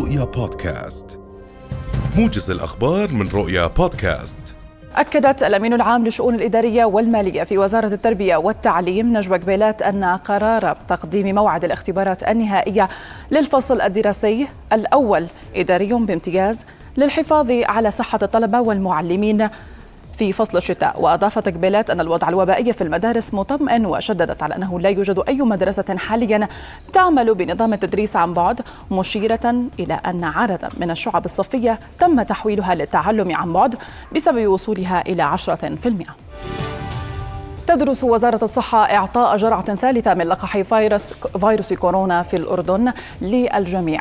رؤيا بودكاست. موجز الأخبار من رؤيا بودكاست. أكدت الأمين العام للشؤون الإدارية والمالية في وزارة التربية والتعليم نجوى قبيلات أن قرار تقديم موعد الاختبارات النهائية للفصل الدراسي الأول إداري بامتياز للحفاظ على صحة الطلبة والمعلمين في فصل الشتاء. وأضافت قبيلات أن الوضع الوبائي في المدارس مطمئن وشددت على أنه لا يوجد أي مدرسة حاليا تعمل بنظام التدريس عن بعد مشيرة إلى أن عددا من الشعب الصفية تم تحويلها للتعلم عن بعد بسبب وصولها إلى عشرة في المئة. تدرس وزارة الصحة إعطاء جرعة ثالثة من لقاح فيروس فيروس كورونا في الأردن للجميع.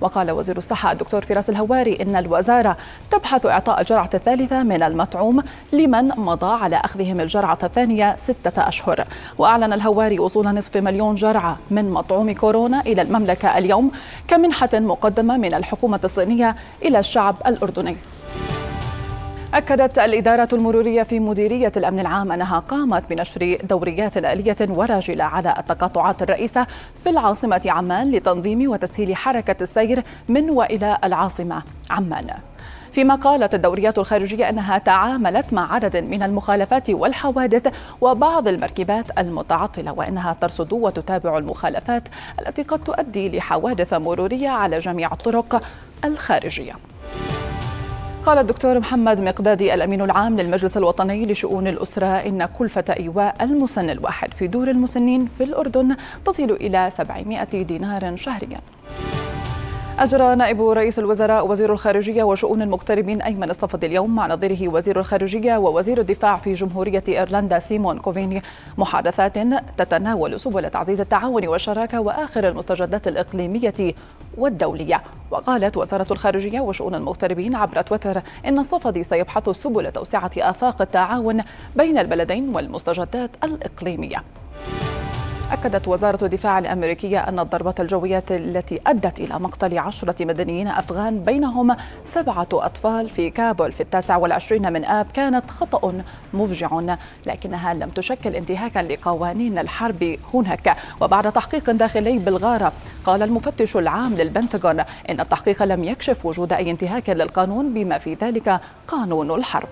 وقال وزير الصحة الدكتور فراس الهواري إن الوزارة تبحث إعطاء الجرعة الثالثة من المطعوم لمن مضى على أخذهم الجرعة الثانية ستة أشهر. وأعلن الهواري وصول نصف مليون جرعة من مطعوم كورونا إلى المملكة اليوم كمنحة مقدمة من الحكومة الصينية إلى الشعب الأردني. أكدت الإدارة المرورية في مديرية الأمن العام أنها قامت بنشر دوريات آلية وراجلة على التقاطعات الرئيسة في العاصمة عمان لتنظيم وتسهيل حركة السير من وإلى العاصمة عمان. فيما قالت الدوريات الخارجية أنها تعاملت مع عدد من المخالفات والحوادث وبعض المركبات المتعطلة وأنها ترصد وتتابع المخالفات التي قد تؤدي لحوادث مرورية على جميع الطرق الخارجية. قال الدكتور محمد مقدادي الأمين العام للمجلس الوطني لشؤون الأسرة إن كلفة إيواء المسن الواحد في دور المسنين في الأردن تصل إلى 700 دينار شهرياً. أجرى نائب رئيس الوزراء وزير الخارجية وشؤون المغتربين أيمن الصفدي اليوم مع نظيره وزير الخارجية ووزير الدفاع في جمهورية إيرلندا سيمون كوفيني. محادثات تتناول سبل تعزيز التعاون والشراكة وآخر المستجدات الإقليمية والدولية. وقالت وزارة الخارجية وشؤون المغتربين عبر تويتر إن الصفدي سيبحث سبل توسعة آفاق التعاون بين البلدين والمستجدات الإقليمية. أكدت وزارة الدفاع الأمريكية أن الضربات الجوية التي أدت إلى مقتل عشرة مدنيين أفغان بينهم سبعة أطفال في كابول في التاسع والعشرين من آب كانت خطأ مفجع لكنها لم تشكل انتهاكا لقوانين الحرب هناك. وبعد تحقيق داخلي بالغارة قال المفتش العام للبنتاغون إن التحقيق لم يكشف وجود أي انتهاك للقانون بما في ذلك قانون الحرب.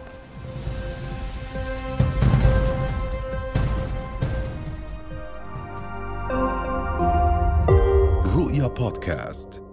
رؤيا بودكاست.